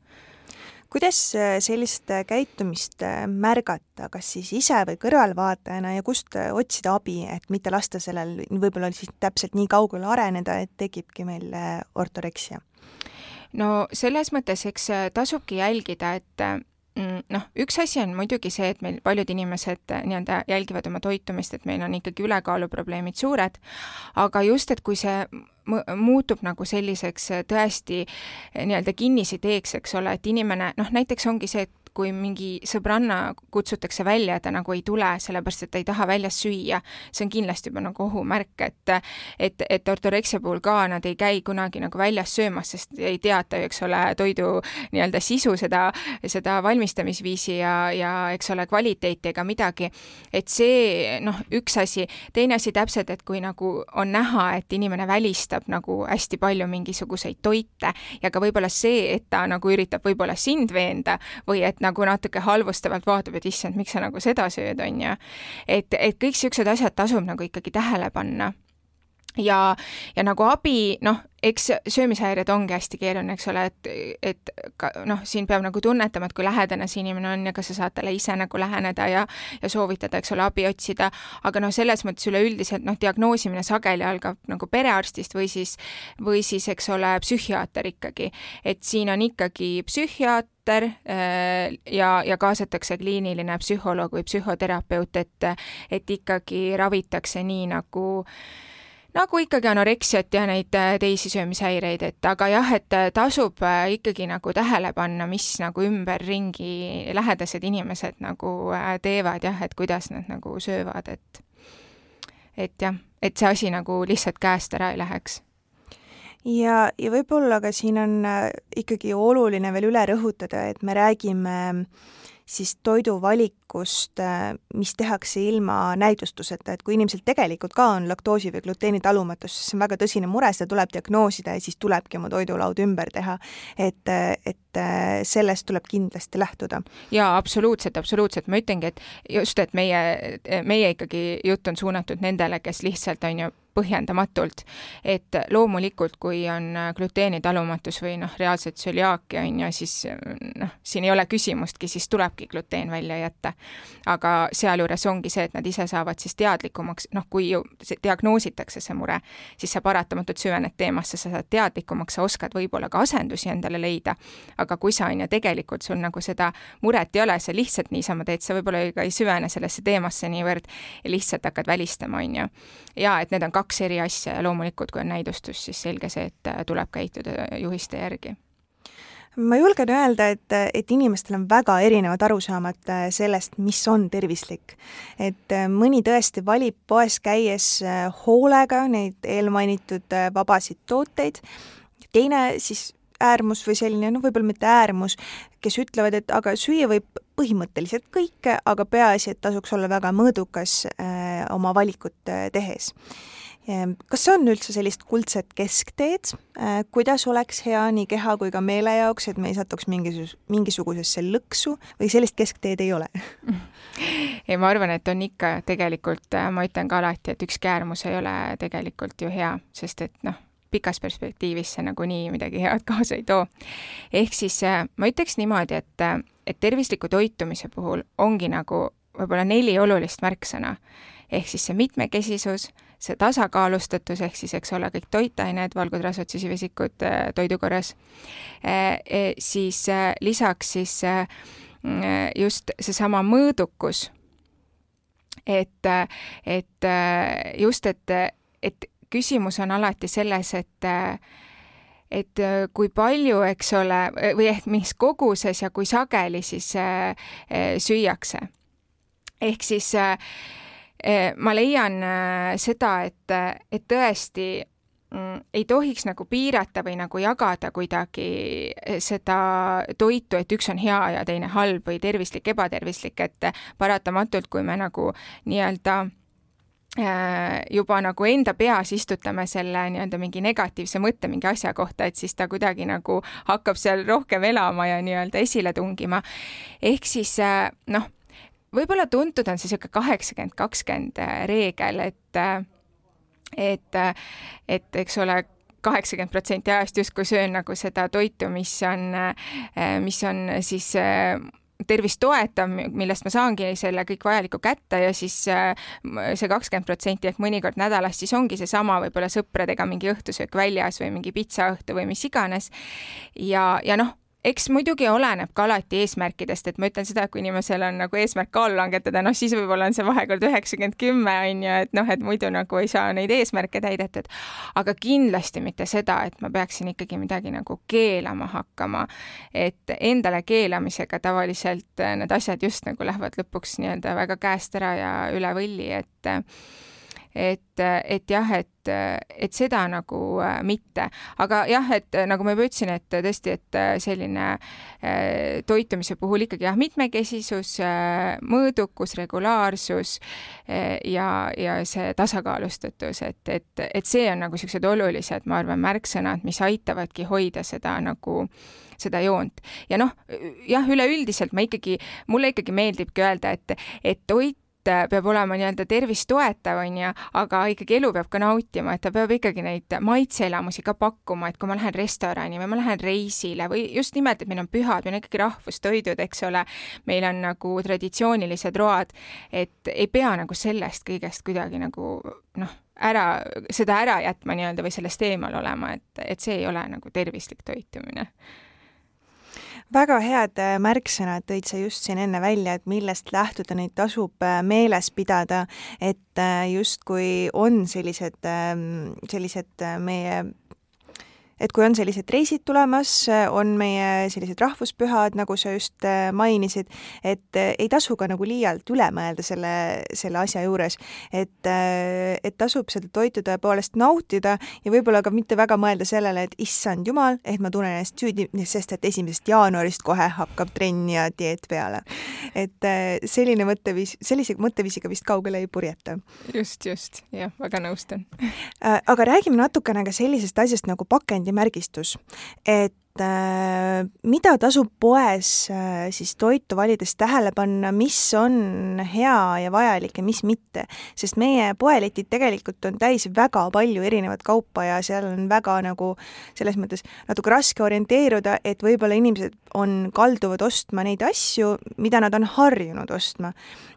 kuidas äh, sellist äh, käitumist äh, märgata, kas siis ise või kõrvalvaatajana ja kust otsida abi, et mitte lasta sellel võib-olla siis täpselt nii kaugele areneda, et tekibki meil ortoreksia? no selles mõttes, eks tasubki jälgida, et noh, üks asi on muidugi see, et meil paljud inimesed äh, nii-öelda jälgivad oma toitumist, et meil on ikkagi ülekaaluprobleemid suured, aga just, et kui see muutub nagu selliseks äh, tõesti äh, nii-öelda kinnisideeks, eks ole, et inimene, noh näiteks ongi see, et kui mingi sõbranna kutsutakse välja ja ta nagu ei tule, sellepärast et ta ei taha väljas süüa, see on kindlasti juba nagu ohumärk, et et, et ortoreksia puhul ka nad ei käi kunagi nagu väljas söömas, sest ei teata ju, eks ole, toidu nii-öelda sisu, seda, seda valmistamisviisi ja, ja eks ole, kvaliteeti ega midagi. et see noh, üks asi, teine asi täpselt, et kui nagu on näha, et inimene välistab nagu hästi palju mingisuguseid toite ja ka võib-olla see, et ta nagu üritab võib-olla sind veenda või et nagu natuke halvustavalt vaatab, et issand, miks sa nagu seda sööd, on ju. et, et kõik niisugused asjad tasub nagu ikkagi tähele panna ja, ja nagu abi, noh, eks söömishäired ongi hästi keeruline, eks ole, et, et ka noh, siin peab nagu tunnetama, et kui lähedane see inimene on ja kas sa saad talle ise nagu läheneda ja ja soovitada, eks ole, abi otsida, aga noh, selles mõttes üleüldiselt noh, diagnoosimine sageli algab nagu perearstist või siis, või siis, eks ole, psühhiaater ikkagi. et siin on ikkagi psühhiaater äh, ja, ja kaasatakse kliiniline psühholoog või psühhoterapeut, et et ikkagi ravitakse nii, nagu nagu ikkagi anoreksiat ja neid äh, teisi söömishäireid, et aga jah, et äh, tasub äh, ikkagi nagu tähele panna, mis nagu ümberringi lähedased inimesed nagu teevad jah, et kuidas nad nagu söövad, et et jah, et see asi nagu lihtsalt käest ära ei läheks. Ja, ja võib-olla ka siin on ikkagi oluline veel üle rõhutada, et me räägime äh, siis toiduvalikust, äh, mis tehakse ilma näidustuseta, et kui inimesel tegelikult ka on laktoosi või gluteeni talumatus, siis see on väga tõsine mure, seda tuleb diagnoosida ja siis tulebki oma toidulaud ümber teha. et, et äh, sellest tuleb kindlasti lähtuda. jaa, absoluutselt, absoluutselt, ma ütlengi, et just, et meie, meie ikkagi jutt on suunatud nendele, kes lihtsalt on ju põhjendamatult. et loomulikult, kui on gluteenitalumatus või noh, reaalselt tsöliaakia on ju, siis noh, siin ei ole küsimustki, siis tulebki gluteen välja jätta. Aga sealjuures ongi see, et nad ise saavad siis teadlikumaks, noh, kui ju diagnoositakse see mure, siis sa paratamatult süvened teemasse, sa saad teadlikumaks, sa oskad võib-olla ka asendusi endale leida. aga kui sa on ju tegelikult sul nagu seda muret ei ole, sa lihtsalt niisama teed, sa võib-olla ka ei süvene sellesse teemasse niivõrd ja lihtsalt hakkad välistama, on ju. ja et need on kaks eri asja ja loomulikult, kui on näidustus, siis selge see, et tuleb käituda juhiste järgi ma julgen öelda, et, et inimestel on väga erinevad arusaamad äh, sellest, mis on tervislik. et äh, mõni tõesti valib poes käies hoolega neid eelmainitud vabasid tooteid, teine siis äärmus või selline, noh, võib-olla mitte äärmus, kes ütlevad, et aga süüa võib põhimõtteliselt kõike, aga peaasi, et tasuks olla väga mõõdukas äh, oma valikut äh, tehes kas on üldse sellist kuldset keskteed, äh, kuidas oleks hea nii keha kui ka meele jaoks, et me ei satuks mingisus-, mingisugusesse lõksu või sellist keskteed ei ole? ei, ma arvan, et on ikka tegelikult, äh, ma ütlen ka alati, et ükski äärmus ei ole tegelikult ju hea, sest et noh, pikas perspektiivis see nagunii midagi head kaasa ei too. ehk siis äh, ma ütleks niimoodi, et, et tervisliku toitumise puhul ongi nagu võib-olla neli olulist märksõna. ehk siis see mitmekesisus see tasakaalustatus, ehk siis eks ole, kõik toitained, valgud, rasvad, süsivesikud äh, toidukorras, äh, e, siis äh, lisaks siis just seesama mõõdukus, et, et just, et, et küsimus on alati selles, et et kui palju, eks ole, või ehk mis koguses ja kui sageli siis süüakse. ehk siis äh, Eh, ma leian äh, seda, et, et tõesti mm, ei tohiks nagu piirata või nagu jagada kuidagi eh, seda toitu, et üks on hea ja teine halb või tervislik, ebatervislik, et paratamatult, kui me nagu nii-öelda äh, juba nagu enda peas istutame selle nii-öelda mingi negatiivse mõtte mingi asja kohta, et siis ta kuidagi nagu hakkab seal rohkem elama ja nii-öelda esile tungima. ehk siis äh, noh, võib-olla tuntud on see niisugune kaheksakümmend, kakskümmend äh, reegel, et äh, et, äh, et eks ole, kaheksakümmend protsenti ajast justkui söön nagu seda toitu, mis on, mis on siis tervist toetav, millest ma saangi selle kõik vajaliku kätte ja siis see kakskümmend protsenti ehk mõnikord nädalas siis ongi seesama võib-olla sõpradega mingi õhtusöök väljas või mingi pitsaõhtu või mis iganes. ja, ja noh, eks muidugi oleneb ka alati eesmärkidest, et ma ütlen seda, kui inimesel on nagu eesmärk kaalu langetada, noh siis võib-olla on see vahekord üheksakümmend kümme on ju, et noh, et muidu nagu ei saa neid eesmärke täidetud. aga kindlasti mitte seda, et ma peaksin ikkagi midagi nagu keelama hakkama. et endale keelamisega tavaliselt need asjad just nagu lähevad lõpuks nii-öelda väga käest ära ja üle võlli, et et, et jah, et, et seda nagu äh, mitte, aga jah, et nagu ma juba ütlesin, et tõesti, et äh, selline äh, toitumise puhul ikkagi jah, mitmekesisus, mõõdukus, regulaarsus ja, ja see tasakaalustatus, et, et, et see on nagu niisugused olulised, ma arvan, märksõnad, mis aitavadki hoida seda nagu seda joont. ja noh, jah, üleüldiselt ma ikkagi, mulle ikkagi meeldibki öelda, et, et toit peab olema nii-öelda tervist toetav, on ju, aga ikkagi elu peab ka nautima, et ta peab ikkagi neid maitseelamusi ka pakkuma, et kui ma lähen restorani või ma lähen reisile või just nimelt, et meil on pühad, meil on ikkagi rahvustoidud, eks ole, meil on nagu traditsioonilised road, et ei pea nagu sellest kõigest kuidagi nagu noh, ära, seda ära jätma nii-öelda või sellest eemal olema, et, et see ei ole nagu tervislik toitumine väga head äh, märksõnad tõid sa just siin enne välja, et millest lähtuda neid tasub äh, meeles pidada, et äh, justkui on sellised, ähm, sellised meie et kui on sellised reisid tulemas, on meie sellised rahvuspühad, nagu sa just äh, mainisid, et äh, ei tasu ka nagu liialt üle mõelda selle, selle asja juures. et, äh, et tasub seda toitu tõepoolest nautida ja võib-olla ka mitte väga mõelda sellele, et issand jumal, et ma tunnen ennast süüdi, sest et esimesest jaanuarist kohe hakkab trenn ja dieet peale. et selline mõtteviis, sellise mõtteviisiga vist kaugele ei purjeta. just, just, jah, väga nõustun aga räägime natukene ka sellisest asjast nagu pakend pakendimärgistus, et äh, mida tasub poes äh, siis toitu valides tähele panna, mis on hea ja vajalik ja mis mitte. sest meie poeletid tegelikult on täis väga palju erinevat kaupa ja seal on väga nagu selles mõttes natuke raske orienteeruda, et võib-olla inimesed on, kalduvad ostma neid asju, mida nad on harjunud ostma.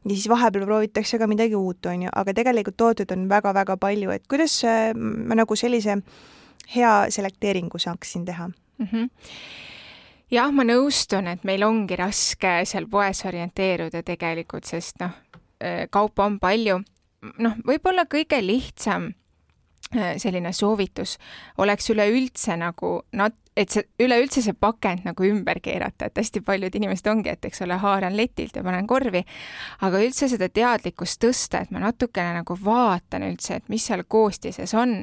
ja siis vahepeal proovitakse ka midagi uut, on ju, aga tegelikult tooteid on väga-väga palju, et kuidas äh, ma nagu sellise hea selekteeringu saaksin teha mm. -hmm jah, ma nõustun, et meil ongi raske seal poes orienteeruda tegelikult, sest noh, äh, kaupa on palju. noh, võib-olla kõige lihtsam äh, selline soovitus oleks üleüldse nagu nat-, et see, üleüldse see pakend nagu ümber keerata, et hästi paljud inimesed ongi, et eks ole, haaran letilt ja panen korvi, aga üldse seda teadlikkust tõsta, et ma natukene nagu vaatan üldse, et mis seal koostises on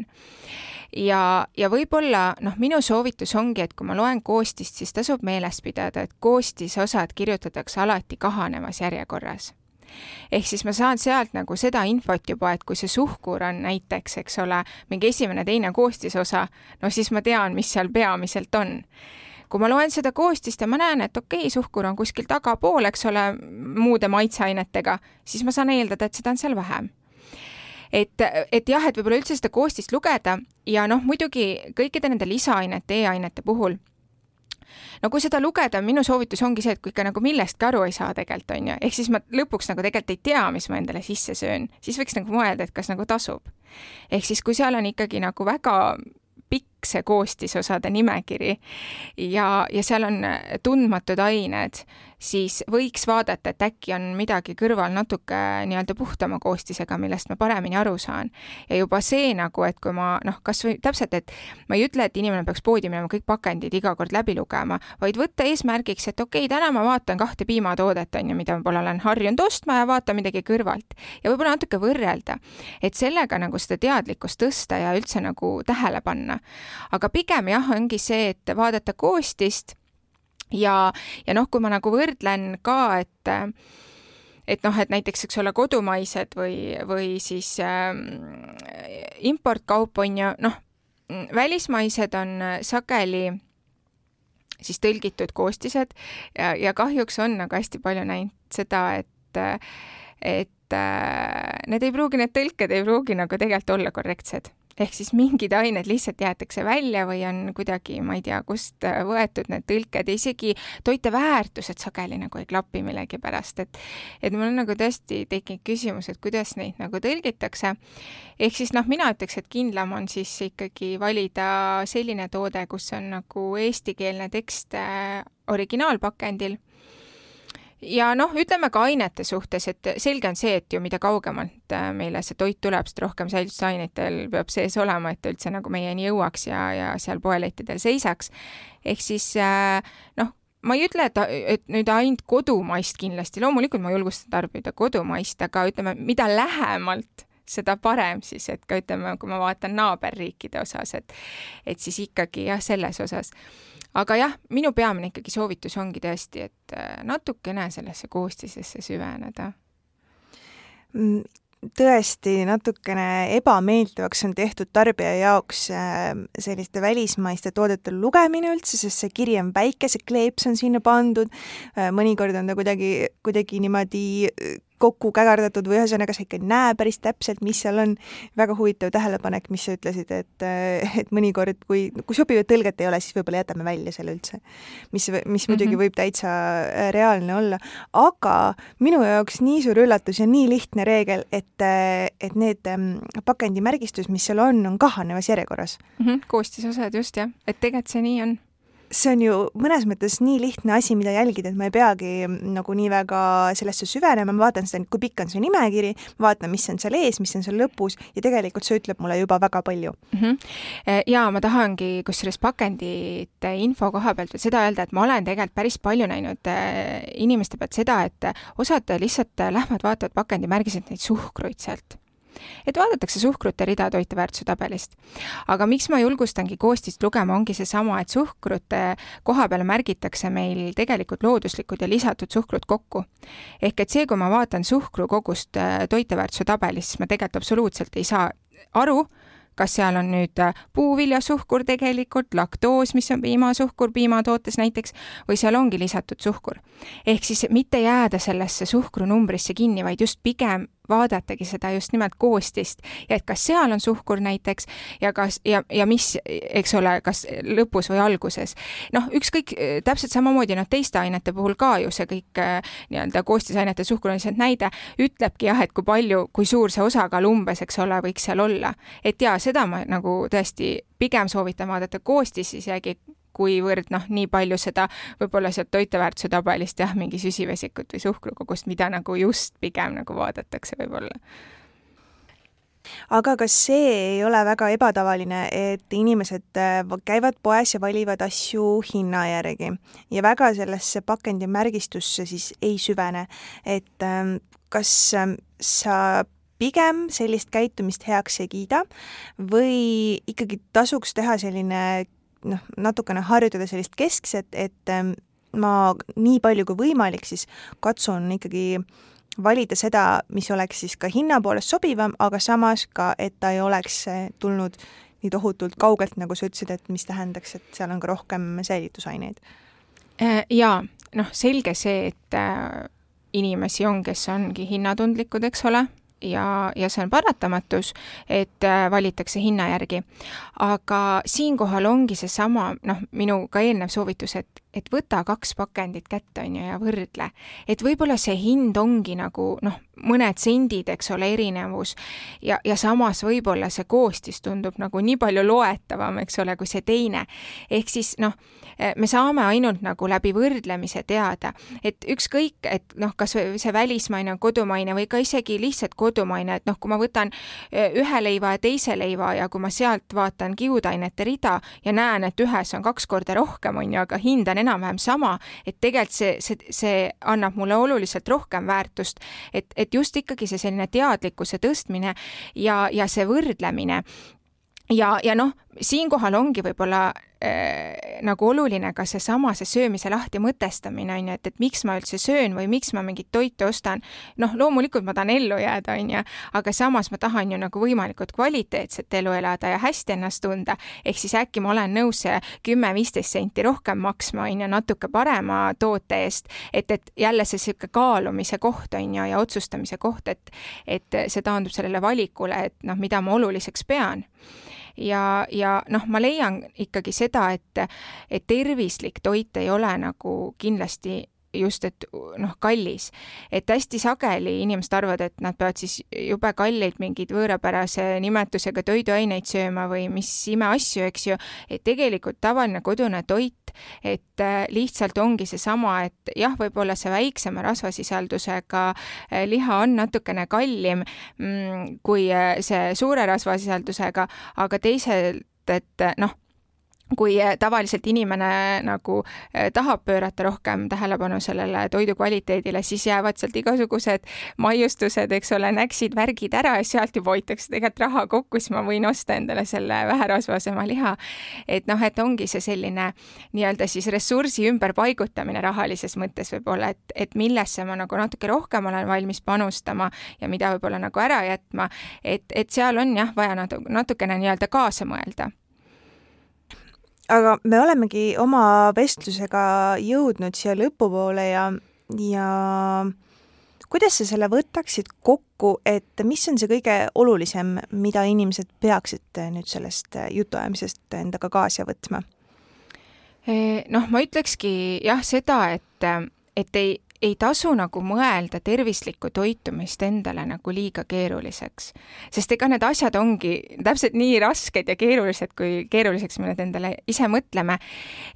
ja, ja võib-olla noh, minu soovitus ongi, et kui ma loen koostist, siis tasub meeles pidada, et koostisosad kirjutatakse alati kahanevas järjekorras ehk siis ma saan sealt nagu seda infot juba, et kui see suhkur on näiteks, eks ole, mingi esimene, teine koostisosa, no siis ma tean, mis seal peamiselt on. kui ma loen seda koostist ja ma näen, et okei okay,, suhkur on kuskil tagapool, eks ole, muude maitseainetega, siis ma saan eeldada, et seda on seal vähem et, et jah, et võib-olla üldse seda koostist lugeda ja noh, muidugi kõikide nende lisaainete e, e-ainete puhul. No kui seda lugeda, minu soovitus ongi see, et kui ikka nagu millestki aru ei saa tegelikult, on ju, ehk siis ma lõpuks nagu tegelikult ei tea, mis ma endale sisse söön, siis võiks nagu mõelda, et kas nagu tasub. ehk siis, kui seal on ikkagi nagu väga pikk see koostisosade nimekiri ja, ja seal on tundmatud ained siis võiks vaadata, et äkki on midagi kõrval natuke nii-öelda puhtama koostisega, millest ma paremini aru saan. ja juba see nagu, et kui ma noh, kas või täpselt, et ma ei ütle, et inimene peaks poodi minema kõik pakendid iga kord läbi lugema, vaid võtta eesmärgiks, et okei okay,, täna ma vaatan kahte piimatoodet, on ju, mida ma pole olen harjunud ostma ja vaatan midagi kõrvalt. ja võib-olla natuke võrrelda, et sellega nagu seda teadlikkust tõsta ja üldse nagu tähele panna. Aga pigem jah, ongi see, et vaadata koostist ja, ja noh, kui ma nagu võrdlen ka, et et noh, et näiteks, eks ole, kodumaised või, või siis äh, importkaup on ju noh, välismaised on sageli siis tõlgitud koostised ja, ja kahjuks on nagu hästi palju näinud seda, et, et äh, need ei pruugi, need tõlked ei pruugi nagu tegelikult olla korrektsed ehk siis mingid ained lihtsalt jäetakse välja või on kuidagi, ma ei tea, kust võetud need tõlked. Ja isegi toiteväärtused sageli nagu ei klapi millegipärast, et et mul on nagu tõesti tekkinud küsimus, et kuidas neid nagu tõlgitakse. ehk siis noh, mina ütleks, et kindlam on siis ikkagi valida selline toode, kus on nagu eestikeelne tekst äh, originaalpakendil ja noh, ütleme ka ainete suhtes, et selge on see, et ju mida kaugemalt äh, meile see toit tuleb, seda rohkem säilitusainetel peab sees olema, et ta üldse nagu meieni jõuaks ja, ja seal poelettidel seisaks. ehk siis äh, noh, ma ei ütle, et, et nüüd ainult kodumaist kindlasti, loomulikult ma julgustan tarbida kodumaist, aga ütleme, mida lähemalt seda parem siis, et ka ütleme, kui ma vaatan naaberriikide osas, et et siis ikkagi jah, selles osas aga jah, minu peamine ikkagi soovitus ongi tõesti, et äh, natukene sellesse koostisesse süveneda. Mm, tõesti natukene ebameeldivaks on tehtud tarbija jaoks äh, selliste välismaiste toodete lugemine üldse, sest see kiri on väike, see kleeps on sinna pandud, äh, mõnikord on ta kuidagi, kuidagi niimoodi kokku kägardatud või ühesõnaga sa ikka ei näe päris täpselt, mis seal on. väga huvitav tähelepanek, mis sa ütlesid, et, et mõnikord, kui, kui sobivat tõlget ei ole, siis võib-olla jätame välja selle üldse. mis, mis muidugi mm -hmm. võib täitsa äh, reaalne olla, aga minu jaoks nii suur üllatus ja nii lihtne reegel, et, et need ähm, pakendimärgistus, mis seal on, on kahanevas järjekorras mm. -hmm, koostisosad just jah, et tegelikult see nii on see on ju mõnes mõttes nii lihtne asi, mida jälgida, et ma ei peagi nagu nii väga sellesse süvenema, ma vaatan seda, kui pikk on see nimekiri, vaatan, mis on seal ees, mis on seal lõpus ja tegelikult see ütleb mulle juba väga palju mm. -hmm. ja ma tahangi kusjuures pakendite info koha pealt veel seda öelda, et ma olen tegelikult päris palju näinud äh, inimeste pealt seda, et osad lihtsalt lähevad, vaatavad pakendimärgiseid, neid suhkruid sealt et vaadatakse suhkrute rida toiteväärtuse tabelist. aga miks ma julgustangi koostist lugema, ongi seesama, et suhkrute koha peale märgitakse meil tegelikult looduslikud ja lisatud suhkrut kokku. ehk et see, kui ma vaatan suhkru kogust äh, toiteväärtuse tabelis, siis ma tegelikult absoluutselt ei saa aru, kas seal on nüüd äh, puuviljasuhkur tegelikult, laktoos, mis on piimasuhkur piimatootes näiteks, või seal ongi lisatud suhkur. ehk siis mitte jääda sellesse suhkrunumbrisse kinni, vaid just pigem vaadatagi seda just nimelt koostist ja et kas seal on suhkur näiteks ja kas ja, ja mis, eks ole, kas lõpus või alguses. noh, ükskõik, täpselt samamoodi noh, teiste ainete puhul ka ju see kõik äh, nii-öelda koostisainete suhkur on lihtsalt näide, ütlebki jah, et kui palju, kui suur see osakaal umbes, eks ole, võiks seal olla. et jaa, seda ma nagu tõesti pigem soovitan vaadata koostis isegi kuivõrd noh, nii palju seda võib-olla sealt toiteväärtuse tabelist jah, mingi süsivesikut või suhkrukogust, mida nagu just pigem nagu vaadatakse võib-olla. Aga kas see ei ole väga ebatavaline, et inimesed äh, käivad poes ja valivad asju hinna järgi. Ja väga sellesse pakendimärgistusse siis ei süvene, et ähm, kas ähm, sa pigem sellist käitumist heaks ei kiida või ikkagi tasuks teha selline noh, natukene harjutada sellist keskset, et ähm, ma nii palju kui võimalik siis katsun ikkagi valida seda, mis oleks siis ka hinna poolest sobivam, aga samas ka, et ta ei oleks äh, tulnud nii tohutult kaugelt, nagu sa ütlesid, et mis tähendaks, et seal on ka rohkem säilitusaineid. Äh, jaa, noh, selge see, et äh, inimesi on, kes ongi hinnatundlikud, eks ole, ja, ja see on paratamatus, et äh, valitakse hinna järgi. aga siinkohal ongi seesama, noh, minu ka eelnev soovitus, et, et võta kaks pakendit kätte, on ju, ja võrdle. et võib-olla see hind ongi nagu noh, mõned sendid, eks ole, erinevus ja, ja samas võib-olla see koostis tundub nagu nii palju loetavam, eks ole, kui see teine. ehk siis noh, me saame ainult nagu läbi võrdlemise teada, et ükskõik, et noh, kas see välismaine, kodumaine või ka isegi lihtsalt kodumaine, et noh, kui ma võtan e, ühe leiva ja teise leiva ja kui ma sealt vaatan kiudainete rida ja näen, et ühes on kaks korda rohkem, on ju, aga hind on enam-vähem sama, et tegelikult see, see, see annab mulle oluliselt rohkem väärtust, et et just ikkagi see selline teadlikkuse tõstmine ja, ja see võrdlemine. Ja, ja noh, siinkohal ongi võib-olla äh, nagu oluline ka seesama, see söömise lahti mõtestamine, on ju, et, et miks ma üldse söön või miks ma mingit toitu ostan. noh, loomulikult ma tahan ellu jääda, on ju, aga samas ma tahan ju nagu võimalikult kvaliteetset elu elada ja hästi ennast tunda. ehk siis äkki ma olen nõus kümme-viisteist senti rohkem maksma, on ju, natuke parema toote eest, et, et jälle see niisugune kaalumise koht, on ju, ja otsustamise koht, et, et see taandub sellele valikule, et noh, mida ma oluliseks pean ja, ja noh, ma leian ikkagi seda, et, et tervislik toit ei ole nagu kindlasti just, et noh, kallis. et hästi sageli inimesed arvavad, et nad peavad siis jube kalleid mingeid võõrapärase nimetusega toiduaineid sööma või mis imeasju, eks ju, et tegelikult tavaline kodune toit, et äh, lihtsalt ongi seesama, et jah, võib-olla see väiksema rasvasisaldusega äh, liha on natukene kallim mm, kui äh, see suure rasvasisaldusega, aga teisalt, et noh kui eh, tavaliselt inimene nagu eh, tahab pöörata rohkem tähelepanu sellele toidu kvaliteedile, siis jäävad sealt igasugused maiustused, eks ole, näksid, värgid ära ja sealt juba hoitakse tegelikult raha kokku, siis ma võin osta endale selle väherasvasema liha. et noh, et ongi see selline nii-öelda siis ressursi ümberpaigutamine rahalises mõttes võib-olla, et, et millesse ma nagu natuke rohkem olen valmis panustama ja mida võib-olla nagu ära jätma, et, et seal on jah, vaja natu-, natukene nii-öelda kaasa mõelda aga me olemegi oma vestlusega jõudnud siia lõpupoole ja, ja kuidas sa selle võtaksid kokku, et mis on see kõige olulisem, mida inimesed peaksid nüüd sellest jutuajamisest endaga kaasa võtma? noh, ma ütlekski jah seda, et, et ei, ei tasu nagu mõelda tervislikku toitumist endale nagu liiga keeruliseks. sest ega need asjad ongi täpselt nii rasked ja keerulised, kui keeruliseks me need endale ise mõtleme.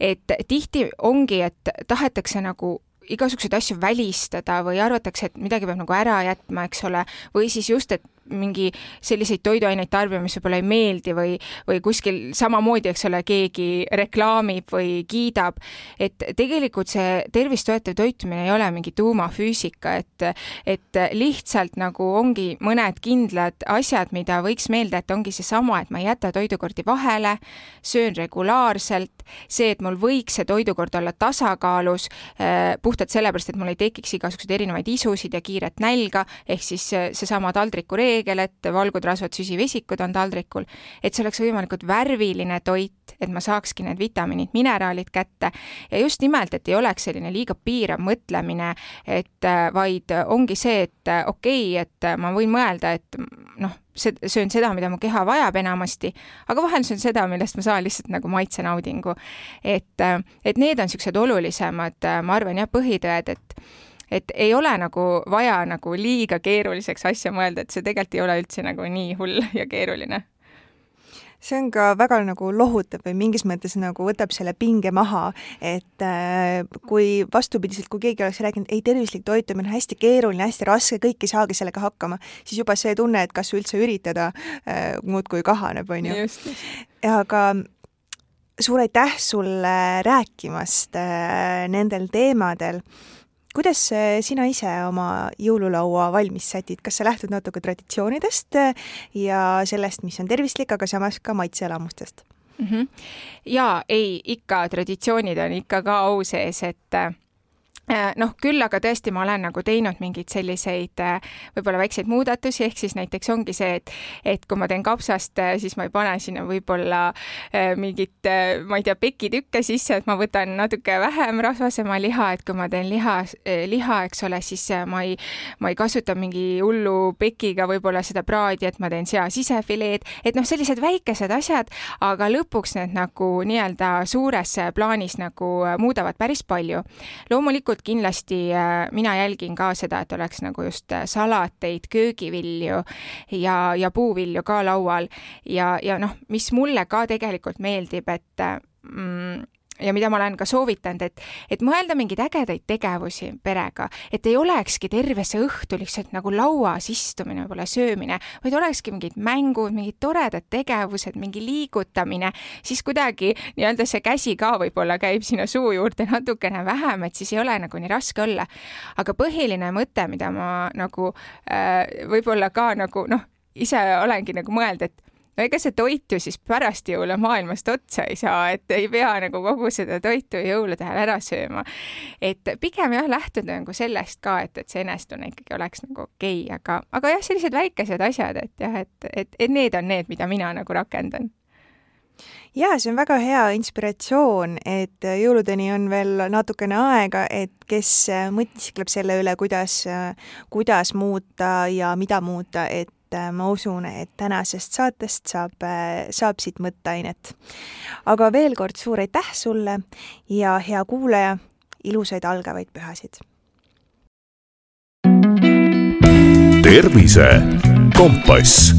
et tihti ongi, et tahetakse nagu igasuguseid asju välistada või arvatakse, et midagi peab nagu ära jätma, eks ole, või siis just, et mingi selliseid toiduaineid tarbima, mis võib-olla ei meeldi või, või kuskil samamoodi, eks ole, keegi reklaamib või kiidab. et tegelikult see tervist toetav toitumine ei ole mingi tuumafüüsika, et, et lihtsalt nagu ongi mõned kindlad asjad, mida võiks meelde jätta, ongi seesama, et ma ei jäta toidukordi vahele, söön regulaarselt, see, et mul võiks see toidukord olla tasakaalus eh, puhtalt sellepärast, et mul ei tekiks igasuguseid erinevaid isusid ja kiiret nälga, ehk siis seesama taldriku reegel, reegel, et valgud, rasvad, süsivesikud on taldrikul, et see oleks võimalikult värviline toit, et ma saakski need vitamiinid, mineraalid kätte ja just nimelt, et ei oleks selline liiga piirav mõtlemine, et äh, vaid ongi see, et äh, okei okay,, et ma võin mõelda, et noh, söön seda, mida mu keha vajab enamasti, aga vahel söön seda, millest ma saan lihtsalt nagu maitsenaudingu. et, äh, et need on niisugused olulisemad, ma arvan jah, põhitõed, et et ei ole nagu vaja nagu liiga keeruliseks asja mõelda, et see tegelikult ei ole üldse nagu nii hull ja keeruline. See on ka väga nagu lohutav või mingis mõttes nagu võtab selle pinge maha, et äh, kui vastupidiselt, kui keegi oleks rääkinud, ei, tervislik toitumine on hästi keeruline, hästi raske, kõik ei saagi sellega hakkama, siis juba see tunne, et kas üldse üritada äh,, muudkui kahaneb, on ju. aga suur aitäh sulle rääkimast äh, nendel teemadel kuidas sina ise oma jõululaua valmis sätid, kas sa lähtud natuke traditsioonidest äh, ja sellest, mis on tervislik, aga samas ka maitseelamustest mm? -hmm. jaa, ei, ikka traditsioonid on ikka ka au sees, et äh, Äh, noh, küll aga tõesti ma olen nagu teinud mingeid selliseid äh, võib-olla väikseid muudatusi, ehk siis näiteks ongi see, et et kui ma teen kapsast, äh, siis ma ei pane sinna võib-olla mingit, ma ei tea, pekitükke sisse, et ma võtan natuke vähem rasvasema liha, et kui ma teen liha, liha, eks ole, siis ma ei, ma ei kasuta mingi hullu pekiga võib-olla seda praadi, et ma teen sea sisefileed, et noh, sellised väikesed asjad, aga lõpuks need nagu nii-öelda suures plaanis nagu muudavad päris palju. loomulikult loomulikult kindlasti äh, mina jälgin ka seda, et oleks nagu just äh, salateid, köögivilju ja, ja puuvilju ka laual. Ja, ja noh, mis mulle ka tegelikult meeldib, et äh, mm, ja mida ma olen ka soovitanud, et, et mõelda mingeid ägedaid tegevusi perega, et ei olekski terve see õhtu lihtsalt nagu lauas istumine, võib-olla söömine, vaid olekski mingid mängud, mingid toredad tegevused, mingi liigutamine, siis kuidagi nii-öelda see käsi ka võib-olla käib sinna suu juurde natukene vähem, et siis ei ole nagu nii raske olla. aga põhiline mõte, mida ma nagu äh, võib-olla ka nagu noh, ise olengi nagu mõelnud, et no ega see toit ju siis pärast jõule maailmast otsa ei saa, et ei pea nagu kogu seda toitu jõulude ajal ära sööma. et pigem jah, lähtuda nagu sellest ka, et, et see enesetunne ikkagi oleks nagu okei okay,, aga, aga jah, sellised väikesed asjad, et jah, et, et, et need on need, mida mina nagu rakendan jaa, see on väga hea inspiratsioon, et jõuludeni on veel natukene aega, et kes mõtiskleb selle üle, kuidas, kuidas muuta ja mida muuta, et ma usun, et tänasest saatest saab, saab siit mõtteainet. aga veel kord suur aitäh sulle ja hea kuulaja, ilusaid algavaid pühasid! tervise kompass